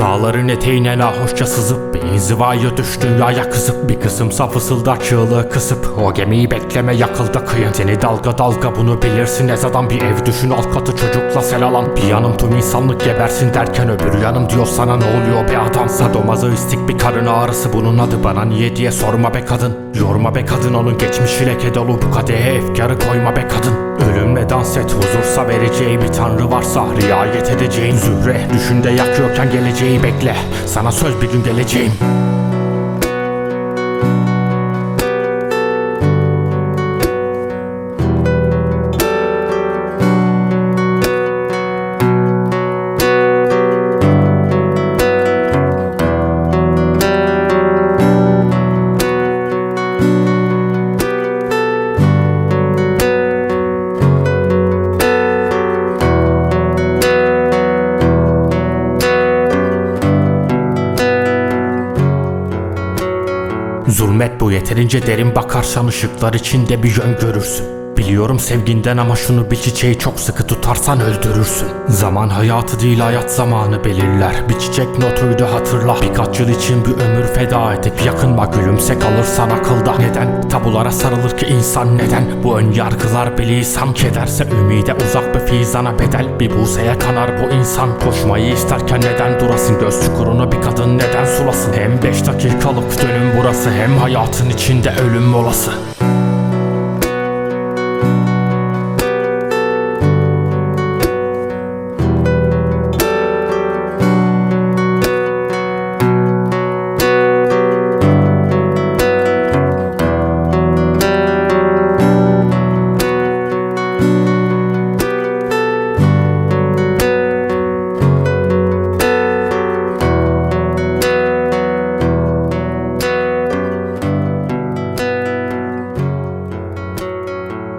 Dağların eteğine nahoşça sızıp inzivaya düş dünyaya kızıp Bir kısımsa fısıldar çığlığı kısıp O gemiyi bekleme yakıldı kıyın. Seni dalga dalga bunu bilirsin Ezadan bir ev düşün alt katı çocukla sel alan. Bir yanım tüm insanlık gebersin derken Öbür yanım diyor sana ne oluyor be adam? Sadomazoistik bir karın ağrısı bunun adı Bana niye diye sorma be kadın. Yorma be kadın onun geçmişi leke dolu Bu kadehe efkarı koyma be kadın. Ölümle dans et huzursa vereceği bir tanrı varsa Riayet edeceğin zühre. Düşünde yakıyorken geleceği bekle. Sana söz bir gün geleceğim Zulmet bu yeterince derin bakarsan ışıklar içinde bir yön görürsün Biliyorum sevginden ama şunu bir çiçeği çok sıkı tutarsan öldürürsün. Zaman hayatı değil hayat zamanı belirler. Bir çiçek notuydu hatırla. Birkaç yıl için bir ömür feda edip yakınma Gülümse kalırsan akılda. Neden tabulara sarılır ki insan neden Bu ön yargılar bir lisan Kederse? Ümide uzak bir fizana bedel Bir buğseye kanar bu insan. Koşmayı isterken neden durasın? Göz çukurunu bir kadın neden sulasın? Hem beş dakikalık dönüm burası Hem hayatın içinde ölüm molası